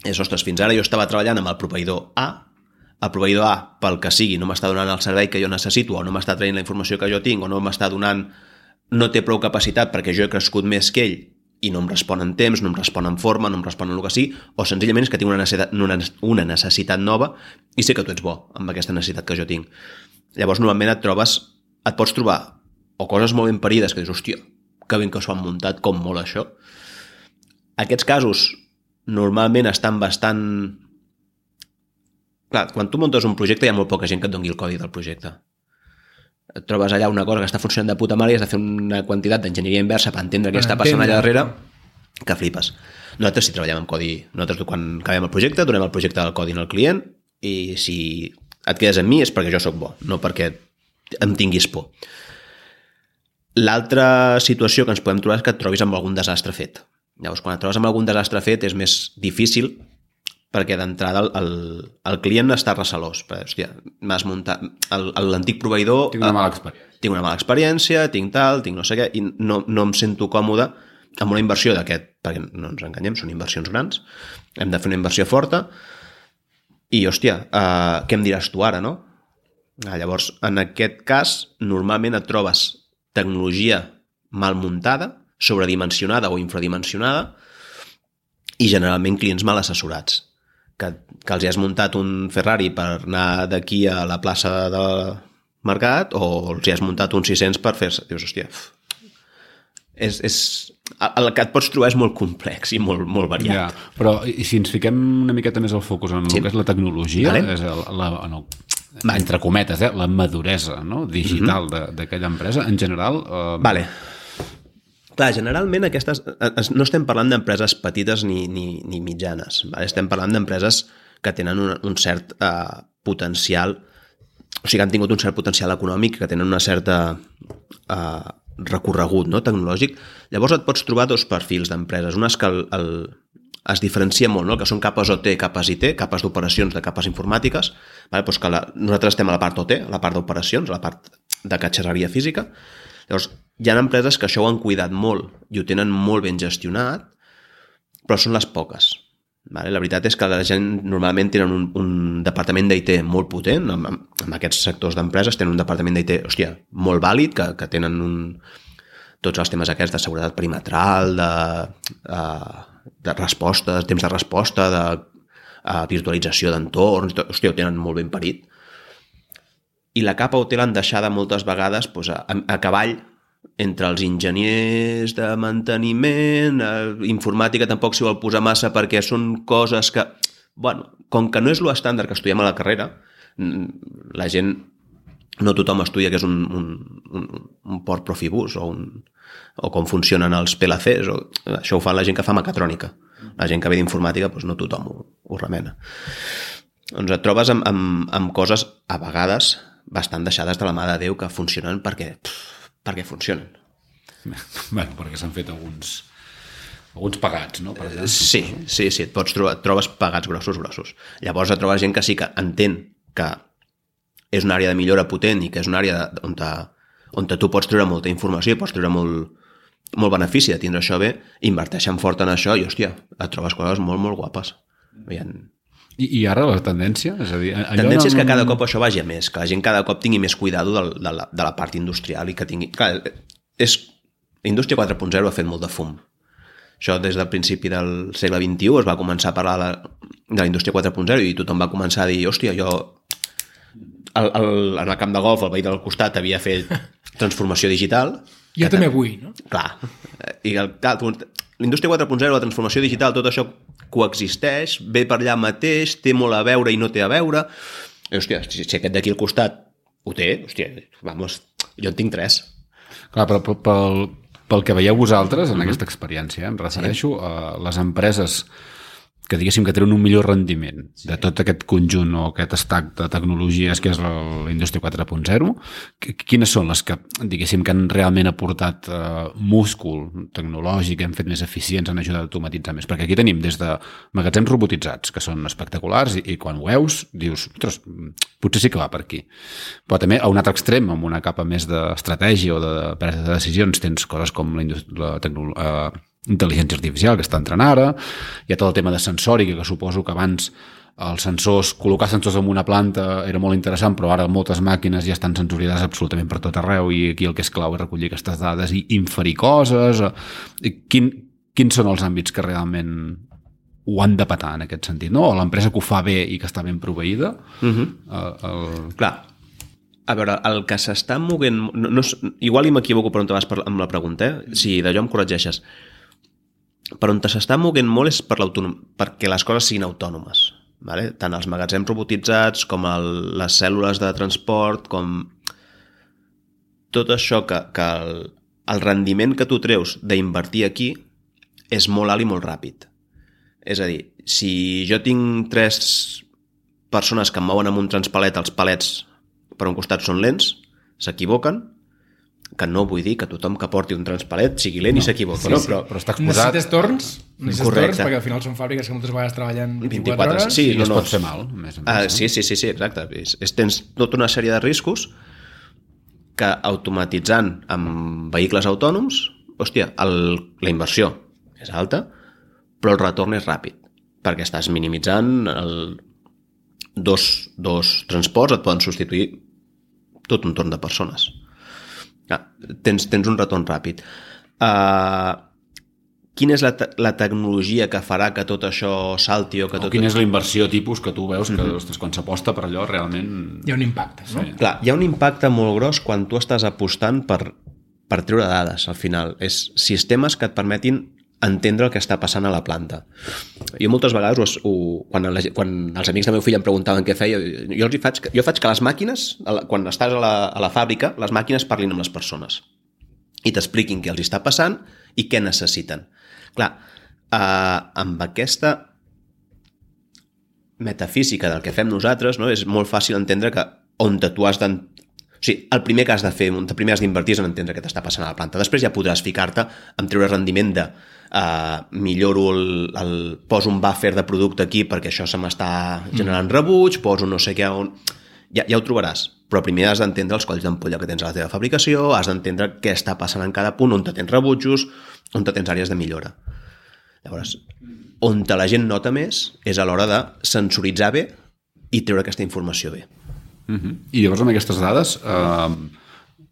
és, ostres, fins ara jo estava treballant amb el proveïdor A, el proveïdor A, pel que sigui, no m'està donant el servei que jo necessito, o no m'està traient la informació que jo tinc, o no m'està donant... no té prou capacitat perquè jo he crescut més que ell i no em respon en temps, no em respon en forma, no em respon en el que sigui, o senzillament és que tinc una necessitat, una, una necessitat nova i sé que tu ets bo amb aquesta necessitat que jo tinc. Llavors, normalment et trobes, et pots trobar o coses molt ben parides que dius, hòstia, que ben que s'ho han muntat, com molt això. Aquests casos normalment estan bastant... Clar, quan tu muntes un projecte hi ha molt poca gent que et doni el codi del projecte. Et trobes allà una cosa que està funcionant de puta mare i has de fer una quantitat d'enginyeria inversa per entendre què està passant allà darrere, que flipes. Nosaltres sí treballem amb codi, nosaltres quan acabem el projecte donem el projecte del codi al client i si et quedes amb mi és perquè jo sóc bo, no perquè em tinguis por. L'altra situació que ens podem trobar és que et trobis amb algun desastre fet. Llavors, quan et trobes amb algun desastre fet és més difícil perquè d'entrada el, el, el client està recelós. Perquè, hòstia, m'has muntat... L'antic proveïdor... Tinc una mala experiència. Tinc una mala experiència, tinc tal, tinc no sé què, i no, no em sento còmode amb una inversió d'aquest, perquè no ens enganyem, són inversions grans, hem de fer una inversió forta, i, hòstia, uh, què em diràs tu ara, no? Ah, llavors, en aquest cas, normalment et trobes tecnologia mal muntada, sobredimensionada o infradimensionada, i generalment clients mal assessorats que, que els has muntat un Ferrari per anar d'aquí a la plaça del mercat o els has muntat un 600 per fer-se... Dius, hòstia, és, és, el que et pots trobar és molt complex i molt, molt Ja, variat. però i si ens fiquem una miqueta més al focus en Sí. el que és la tecnologia, Vale. és el, la, en el, entre cometes, eh, la maduresa no? digital de- d'aquella empresa, en general... Eh, Vale. Clar, generalment aquestes, es- no estem parlant d'empreses petites ni, ni, ni mitjanes. Vale? Estem parlant d'empreses que tenen un, un cert uh, potencial, o sigui, que han tingut un cert potencial econòmic, que tenen una certa uh, recorregut no? tecnològic. Llavors et pots trobar dos perfils d'empreses. Unes que el, el, es diferencia molt, no? que són capes OT, capes IT, capes d'operacions de capes informàtiques. Vale? Pues que la, nosaltres estem a la part OT, a la part d'operacions, a la part de catxarreria física. Llavors, hi ha empreses que això ho han cuidat molt i ho tenen molt ben gestionat, però són les poques. Vale? La veritat és que la gent normalment tenen un, un departament d'IT molt potent, amb, amb, aquests sectors d'empreses tenen un departament d'IT, hòstia, molt vàlid, que, que tenen un, tots els temes aquests de seguretat perimetral, de, uh, de respostes, temps de resposta, de uh, virtualització d'entorns, hòstia, ho tenen molt ben parit. I la capa ho l'han deixada moltes vegades doncs, a, a cavall entre els enginyers de manteniment, eh, informàtica tampoc s'hi vol posar massa perquè són coses que, bueno, com que no és l'estàndard que estudiem a la carrera, la gent, no tothom estudia que és un, un, un, un port profibus o, un, o com funcionen els PLCs, o, això ho fa la gent que fa mecatrònica. La gent que ve d'informàtica, doncs no tothom ho, ho remena. Doncs et trobes amb, amb, amb coses, a vegades, bastant deixades de la mà de Déu que funcionen perquè, pff, perquè funcionen. bueno, perquè s'han fet alguns alguns pagats, no? Per exemple. Sí, sí, sí, et, pots trobar, et trobes pagats grossos, grossos. Llavors et trobes gent que sí que entén que és una àrea de millora potent i que és una àrea on, te, on te tu pots treure molta informació i pots treure molt, molt benefici de tindre això bé, inverteixen fort en això i, hòstia, et trobes coses molt, molt guapes. Hi ha, I, I ara la tendència? És a dir, allò tendència és que cada cop això vagi a més, que la gent cada cop tingui més cuidado del, de, la, de la part industrial i que tingui... Clar, és, la indústria 4.0 ha fet molt de fum. Això des del principi del segle XXI es va començar a parlar de la, de la indústria 4.0 i tothom va començar a dir, hòstia, jo el, el, en el camp de golf el veí del costat havia fet transformació digital. Jo també vull, no? Clar. I el, clar, l'indústria 4.0, la transformació digital, tot això coexisteix, ve per allà mateix, té molt a veure i no té a veure. I, hòstia, si, si aquest d'aquí al costat ho té, hòstia, vamos, jo en tinc tres. Clar, però pel, pel, pel que veieu vosaltres en aquesta experiència, em refereixo a les empreses que diguéssim que tenen un millor rendiment de tot aquest conjunt o aquest stack de tecnologies que és la, la indústria 4.0, qu- quines són les que, diguéssim, que han realment aportat eh, múscul tecnològic, han fet més eficients, han ajudat a automatitzar més? Perquè aquí tenim des de magatzems robotitzats, que són espectaculars, i, i quan ho veus dius, ostres, potser sí que va per aquí. Però també a un altre extrem, amb una capa més d'estratègia o de presa de decisions, tens coses com la, la tecno- eh, intel·ligència artificial que està entrant ara, hi ha tot el tema de sensòrica, que suposo que abans els sensors, col·locar sensors en una planta era molt interessant, però ara moltes màquines ja estan sensoritzades absolutament per tot arreu i aquí el que és clau és recollir aquestes dades i inferir coses. eh, I quin, quins són els àmbits que realment ho han de petar en aquest sentit, no? O l'empresa que ho fa bé i que està ben proveïda, uh. -huh. el, el... Clar, a veure, el que s'està moguent... No, no, igual i m'equivoco per on te vas per, amb la pregunta, eh? si d'allò em corregeixes. Per on s'està moguent molt és per perquè les coses siguin autònomes. Vale? Tant els magatzems robotitzats com el, les cèl·lules de transport, com tot això que, que el, el rendiment que tu treus d'invertir aquí és molt alt i molt ràpid. És a dir, si jo tinc tres persones que em mouen amb un transpalet, els palets per un costat són lents, s'equivoquen, que no vull dir que tothom que porti un transpalet sigui lent no, i s'equivoca, sí, no? Sí, però, però està exposat... Necessites torns, necessites Correcte. torns, perquè al final són fàbriques que moltes vegades treballen 24, 24 hores. sí, I no, es no. pot fer mal, més més. Ah, no? sí, sí, sí, sí, exacte. És, és, tens tota una sèrie de riscos que automatitzant amb vehicles autònoms, hòstia, el, la inversió és alta, però el retorn és ràpid, perquè estàs minimitzant el, dos, dos transports, et poden substituir tot un torn de persones. Ah, tens, tens un retorn ràpid. Uh, quina és la, te la tecnologia que farà que tot això salti o que O tot... quina és la inversió tipus que tu veus que, ostres, quan s'aposta per allò, realment... Hi ha un impacte, no? Sí. Clar, hi ha un impacte molt gros quan tu estàs apostant per, per treure dades, al final. És sistemes que et permetin entendre el que està passant a la planta. Jo moltes vegades, ho, ho, quan, la, quan els amics del meu fill em preguntaven què feia, jo els faig, jo faig que les màquines, quan estàs a la, a la fàbrica, les màquines parlin amb les persones i t'expliquin què els està passant i què necessiten. Clar, eh, amb aquesta metafísica del que fem nosaltres, no? és molt fàcil entendre que on tu has. O sigui, el primer que has de fer, on primer has d'invertir és en entendre què t'està passant a la planta. Després ja podràs ficar-te en treure rendiment de uh, milloro el, el... poso un buffer de producte aquí perquè això se m'està generant rebuig, poso no sé què on... Ja, ja ho trobaràs, però primer has d'entendre els colls d'ampolla que tens a la teva fabricació, has d'entendre què està passant en cada punt, on te tens rebutjos, on te tens àrees de millora. Llavors, on te la gent nota més és a l'hora de sensoritzar bé i treure aquesta informació bé. Uh -huh. I llavors amb aquestes dades eh,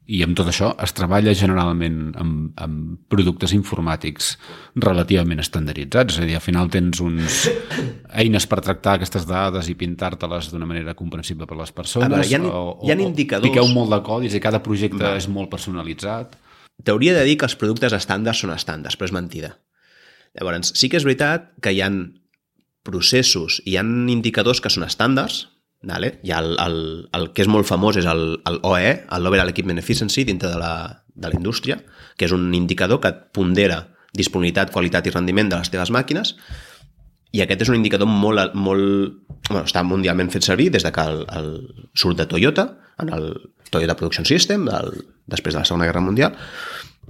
i amb tot això es treballa generalment amb, amb productes informàtics relativament estandarditzats, és a dir, al final tens uns eines per tractar aquestes dades i pintar-te-les d'una manera comprensible per les persones A veure, hi ha- o, hi ha o, indicadors- piqueu molt de codis i cada projecte Va. és molt personalitzat T'hauria de dir que els productes estàndards són estàndards, però és mentida. Llavors, sí que és veritat que hi han processos, hi han indicadors que són estàndards, vale? ha el, el, el que és molt famós és el, el OE, el Overall Equipment Efficiency, dintre de la, de la indústria, que és un indicador que et pondera disponibilitat, qualitat i rendiment de les teves màquines, i aquest és un indicador molt, molt bueno, està mundialment fet servir des de que el, el, surt de Toyota, en el Toyota Production System, del, després de la Segona Guerra Mundial.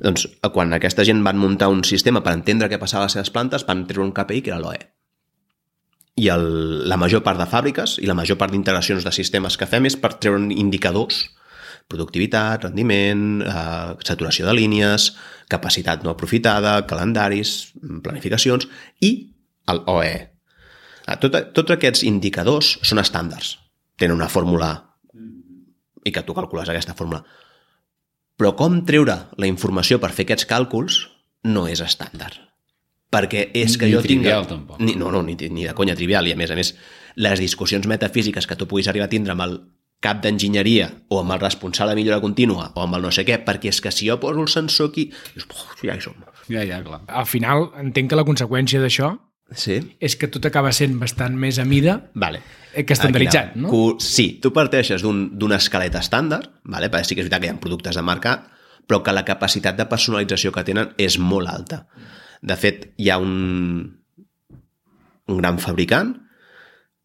Doncs, quan aquesta gent van muntar un sistema per entendre què passava a les seves plantes, van treure un KPI que era l'OE. I el, la major part de fàbriques i la major part d'integracions de sistemes que fem és per treure indicadors productivitat, rendiment, eh, saturació de línies, capacitat no aprofitada, calendaris, planificacions i el OE. Ah, Tot, tots aquests indicadors són estàndards. Tenen una fórmula i que tu calcules aquesta fórmula. Però com treure la informació per fer aquests càlculs no és estàndard. Perquè és que Ni jo trivial, tinc... tampoc. Ni, no, no, ni, ni de conya trivial. I a més a més, les discussions metafísiques que tu puguis arribar a tindre amb el cap d'enginyeria o amb el responsable de millora contínua o amb el no sé què, perquè és que si jo poso el sensor aquí, dius, "Uf, ja hi som. ja, ja, clar Al final, entenc que la conseqüència d'això Sí? és que tot acaba sent bastant més a mida Vale. eh, que estandarditzat, no? Sí, tu parteixes d'un- d'una escaleta estàndard, vale? perquè sí que és veritat que hi ha productes de mercat, però que la capacitat de personalització que tenen és molt alta. De fet, hi ha un, un gran fabricant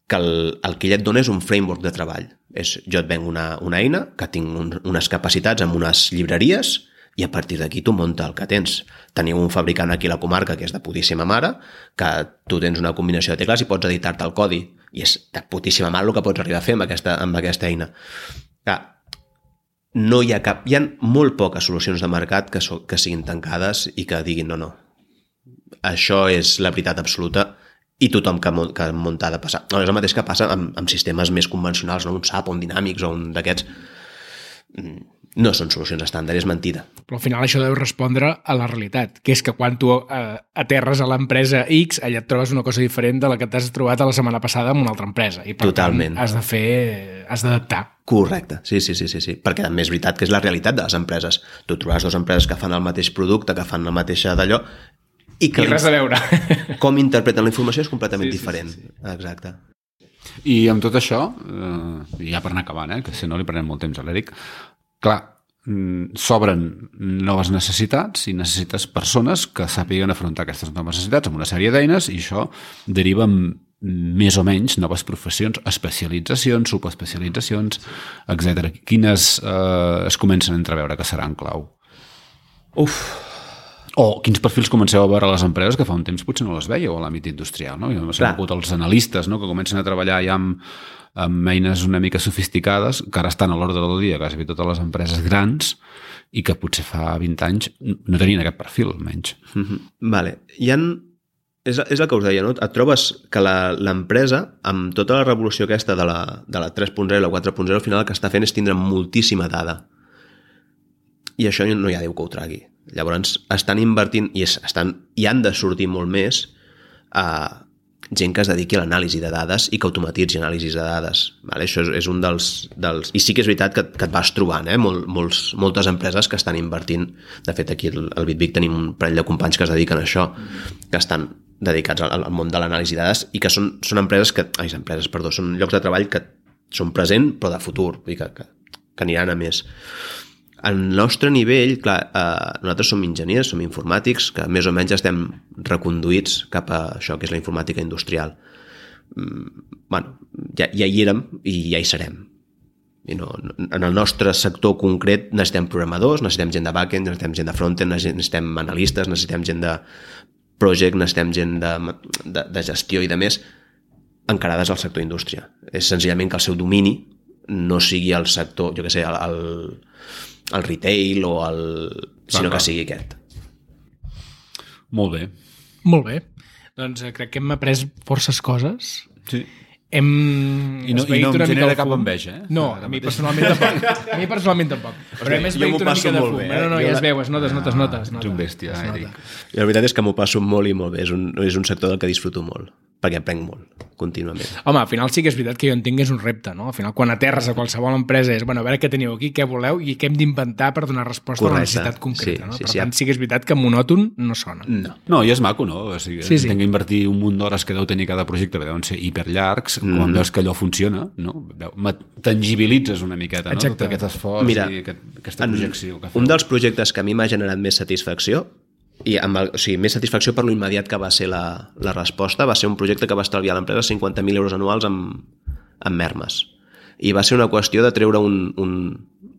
que el, el que ell et dona és un framework de treball. És, jo et venc una, una eina que tinc un, unes capacitats amb unes llibreries i a partir d'aquí tu munta el que tens. Teniu un fabricant aquí a la comarca que és de putíssima mare, que tu tens una combinació de tecles i pots editar-te el codi. I és de putíssima mare el que pots arribar a fer amb aquesta, amb aquesta eina. Clar, no hi ha cap... Hi ha molt poques solucions de mercat que, so, que siguin tancades i que diguin no, no. Això és la veritat absoluta i tothom que, que munta ha de passar. No, és el mateix que passa amb, amb sistemes més convencionals, no? un SAP, un Dynamics o un d'aquests. Mm, No són solucions estàndard, és mentida. Però al final això deu respondre a la realitat, que és que quan tu eh, aterres a l'empresa X, allà et trobes una cosa diferent de la que t'has trobat a la setmana passada amb una altra empresa. I per Totalment. tant has de fer... has d'adaptar. Correcte, sí, sí, sí, sí, sí. Perquè també és veritat que és la realitat de les empreses. Tu trobaràs dues empreses que fan el mateix producte, que fan la mateixa d'allò, i que I res a veure. com interpreten la informació és completament Sí, sí, sí, diferent. sí. Exacte. I amb tot això, eh, ja per anar acabant, eh, que si no li prenem molt temps a l'Eric, clar, mm, s'obren noves necessitats i necessites persones que sàpiguen afrontar aquestes noves necessitats amb una sèrie d'eines i això deriva en més o menys noves professions, especialitzacions, subespecialitzacions, etc. Quines eh, es comencen a entreveure que seran clau? Uf, O quins perfils comenceu a veure a les empreses que fa un temps potser no les veieu a l'àmbit industrial, no? Jo Clar. sabut els analistes, no?, que comencen a treballar ja amb, amb eines una mica sofisticades, que ara estan a l'ordre del dia quasi totes les empreses grans i que potser fa 20 anys no tenien aquest perfil, almenys. Mhm. Vale. Hi ha... És, és el que us deia, no? Et trobes que la- l'empresa, amb tota la revolució aquesta de la, de la 3.0 i la 4.0, al final el que està fent és tindre moltíssima dada. I això no hi ha Déu que ho tragui. Llavors, estan invertint i, es, estan, i han de sortir molt més a gent que es dediqui a l'anàlisi de dades i que automatitzi anàlisis de dades. Vale? Això és, és un dels, dels... I sí que és veritat que, que et vas trobant, eh? Mol, molts, moltes empreses que estan invertint. De fet, aquí al, al BitVic tenim un parell de companys que es dediquen a això, que estan dedicats al, al món de l'anàlisi de dades i que són, són empreses que... Ai, empreses, perdó, són llocs de treball que són present però de futur, vull dir que, que, que aniran a més. Al nostre nivell, clar, eh, nosaltres som enginyers, som informàtics, que més o menys estem reconduïts cap a això que és la informàtica industrial. Mm, bueno, ja, ja hi érem i ja hi serem. I no, no, en el nostre sector concret necessitem programadors, necessitem gent de backend, necessitem gent de frontend, necessitem analistes, necessitem gent de project, necessitem gent de, de, de gestió i de més encarades al sector indústria. És senzillament que el seu domini no sigui el sector, jo que sé, el, el, el retail o el... sinó clar. que sigui aquest. Molt bé. Molt bé. Doncs eh, crec que hem après forces coses. Sí. Hem I no- i no em genera cap enveja, eh? No, a mi personalment tampoc. A mi personalment tampoc. Però hem m'ho una passo mica de molt fum. bé, No, no, no, eh? ja es veu, es nota, es nota, es nota. Es Ets un bèstia, es nota. Eric. I la veritat és que m'ho passo molt i molt bé. És un, és un sector del que disfruto molt, perquè aprenc molt, contínuament. Home, al final sí que és veritat que jo entenc que és un repte, no? Al final, quan aterres a qualsevol empresa és, bueno, a veure què teniu aquí, què voleu i què hem d'inventar per donar resposta a una Correcte. necessitat concreta, Sí, no? sí, per sí, tant, ja. sí que és veritat que monòton no sona. No. No, i és maco, no? O sigui, Sí, sí. Entenc que invertir un munt d'hores que deu tenir cada projecte, que deuen ser hiperllargs, Mm. quan veus que allò funciona, no? Tangibilitzes una miqueta, no? Exacte. Tot aquest esforç Mira, i aquest, aquesta En, projecció que un feu. dels projectes que a mi m'ha generat més satisfacció i amb el, o sigui, més satisfacció per lo immediat que va ser la, la resposta. Va ser un projecte que va estalviar a l'empresa 50.000 euros anuals amb, amb mermes. I va ser una qüestió de treure un, un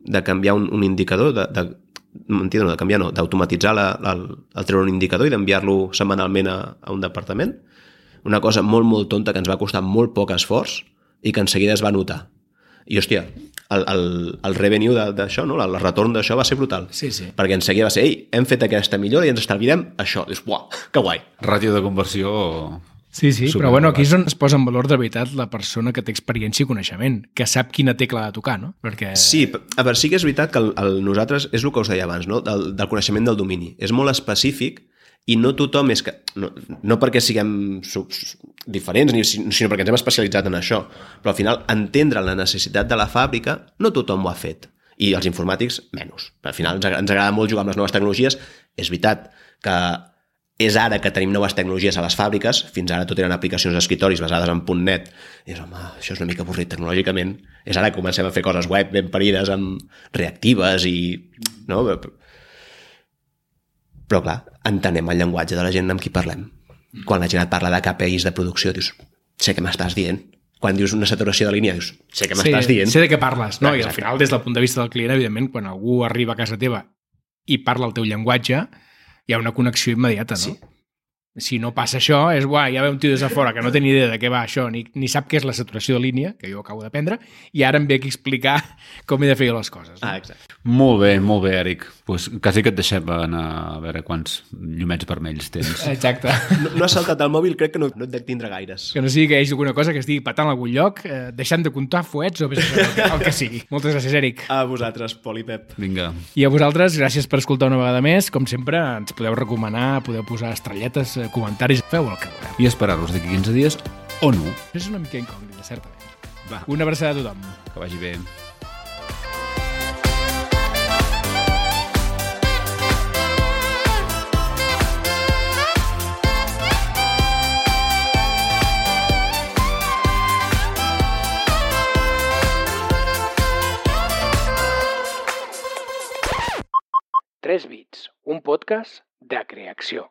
de canviar un, un indicador de, de, mentida, no, de canviar no, d'automatitzar el treure un indicador i d'enviar-lo setmanalment a, a un departament. Una cosa molt, molt tonta que ens va costar molt poc esforç i que en seguida es va notar. I, hòstia, el, el, el revenue de- d'això, no? el retorn d'això va ser brutal. Sí, sí. Perquè en seguida va ser, ei, hem fet aquesta millora i ens estalviarem això. Dius, uah, que guai. Ràtio de conversió... Sí, sí, Super però bueno, aquí és on es posa en valor de veritat la persona que té experiència i coneixement, que sap quina tecla ha de tocar, no? Perquè... Sí, a veure, sí que és veritat que el, el, nosaltres, és el que us deia abans, no? del, del coneixement del domini. És molt específic i no tothom és que... No, no perquè siguem sub, diferents, ni, sinó perquè ens hem especialitzat en això. Però al final, entendre la necessitat de la fàbrica, no tothom ho ha fet. I els informàtics, menys. Al final ens, ens agrada molt jugar amb les noves tecnologies. És veritat que és ara que tenim noves tecnologies a les fàbriques, fins ara tot eren aplicacions d'escritoris basades en .NET, i és, home, això és una mica avorrit tecnològicament, és ara que comencem a fer coses web ben parides amb reactives i... No? Però, clar, entenem el llenguatge de la gent amb qui parlem. Quan la gent et parla de KPIs de producció, dius, sé què m'estàs dient. Quan dius una saturació de línia, dius, sé què m'estàs sí, dient. Sé de què parles, no? I al Exacte. final, des del punt de vista del client, evidentment, quan algú arriba a casa teva i parla el teu llenguatge, hi ha una connexió immediata, no? Sí. Si no passa això, és guai, ja ve un tio des de fora que no té ni idea de què va això, ni, ni sap què és la saturació de línia, que jo acabo d'aprendre, i ara em ve aquí a explicar com he de fer les coses. No? Ah, exacte. Molt bé, molt bé, Eric. Pues quasi que et deixem anar a veure quants llumets vermells tens. Exacte. No, no has saltat el mòbil, crec que no, no et dec tindre gaires. Que no sigui que hi hagi alguna cosa que estigui patant a algun lloc, eh, deixant de comptar fuets o el, que, el que sigui. Moltes gràcies, Eric. A vosaltres, Pol i Pep. Vinga. I a vosaltres, gràcies per escoltar una vegada més. Com sempre, ens podeu recomanar, podeu posar estrelletes, eh, comentaris, feu el que voleu. I esperar-vos d'aquí 15 dies o no. Això és una mica incògnita, certament. Va, Una abraçada a tothom. que vagi bé. 3 bits, un podcast de creació.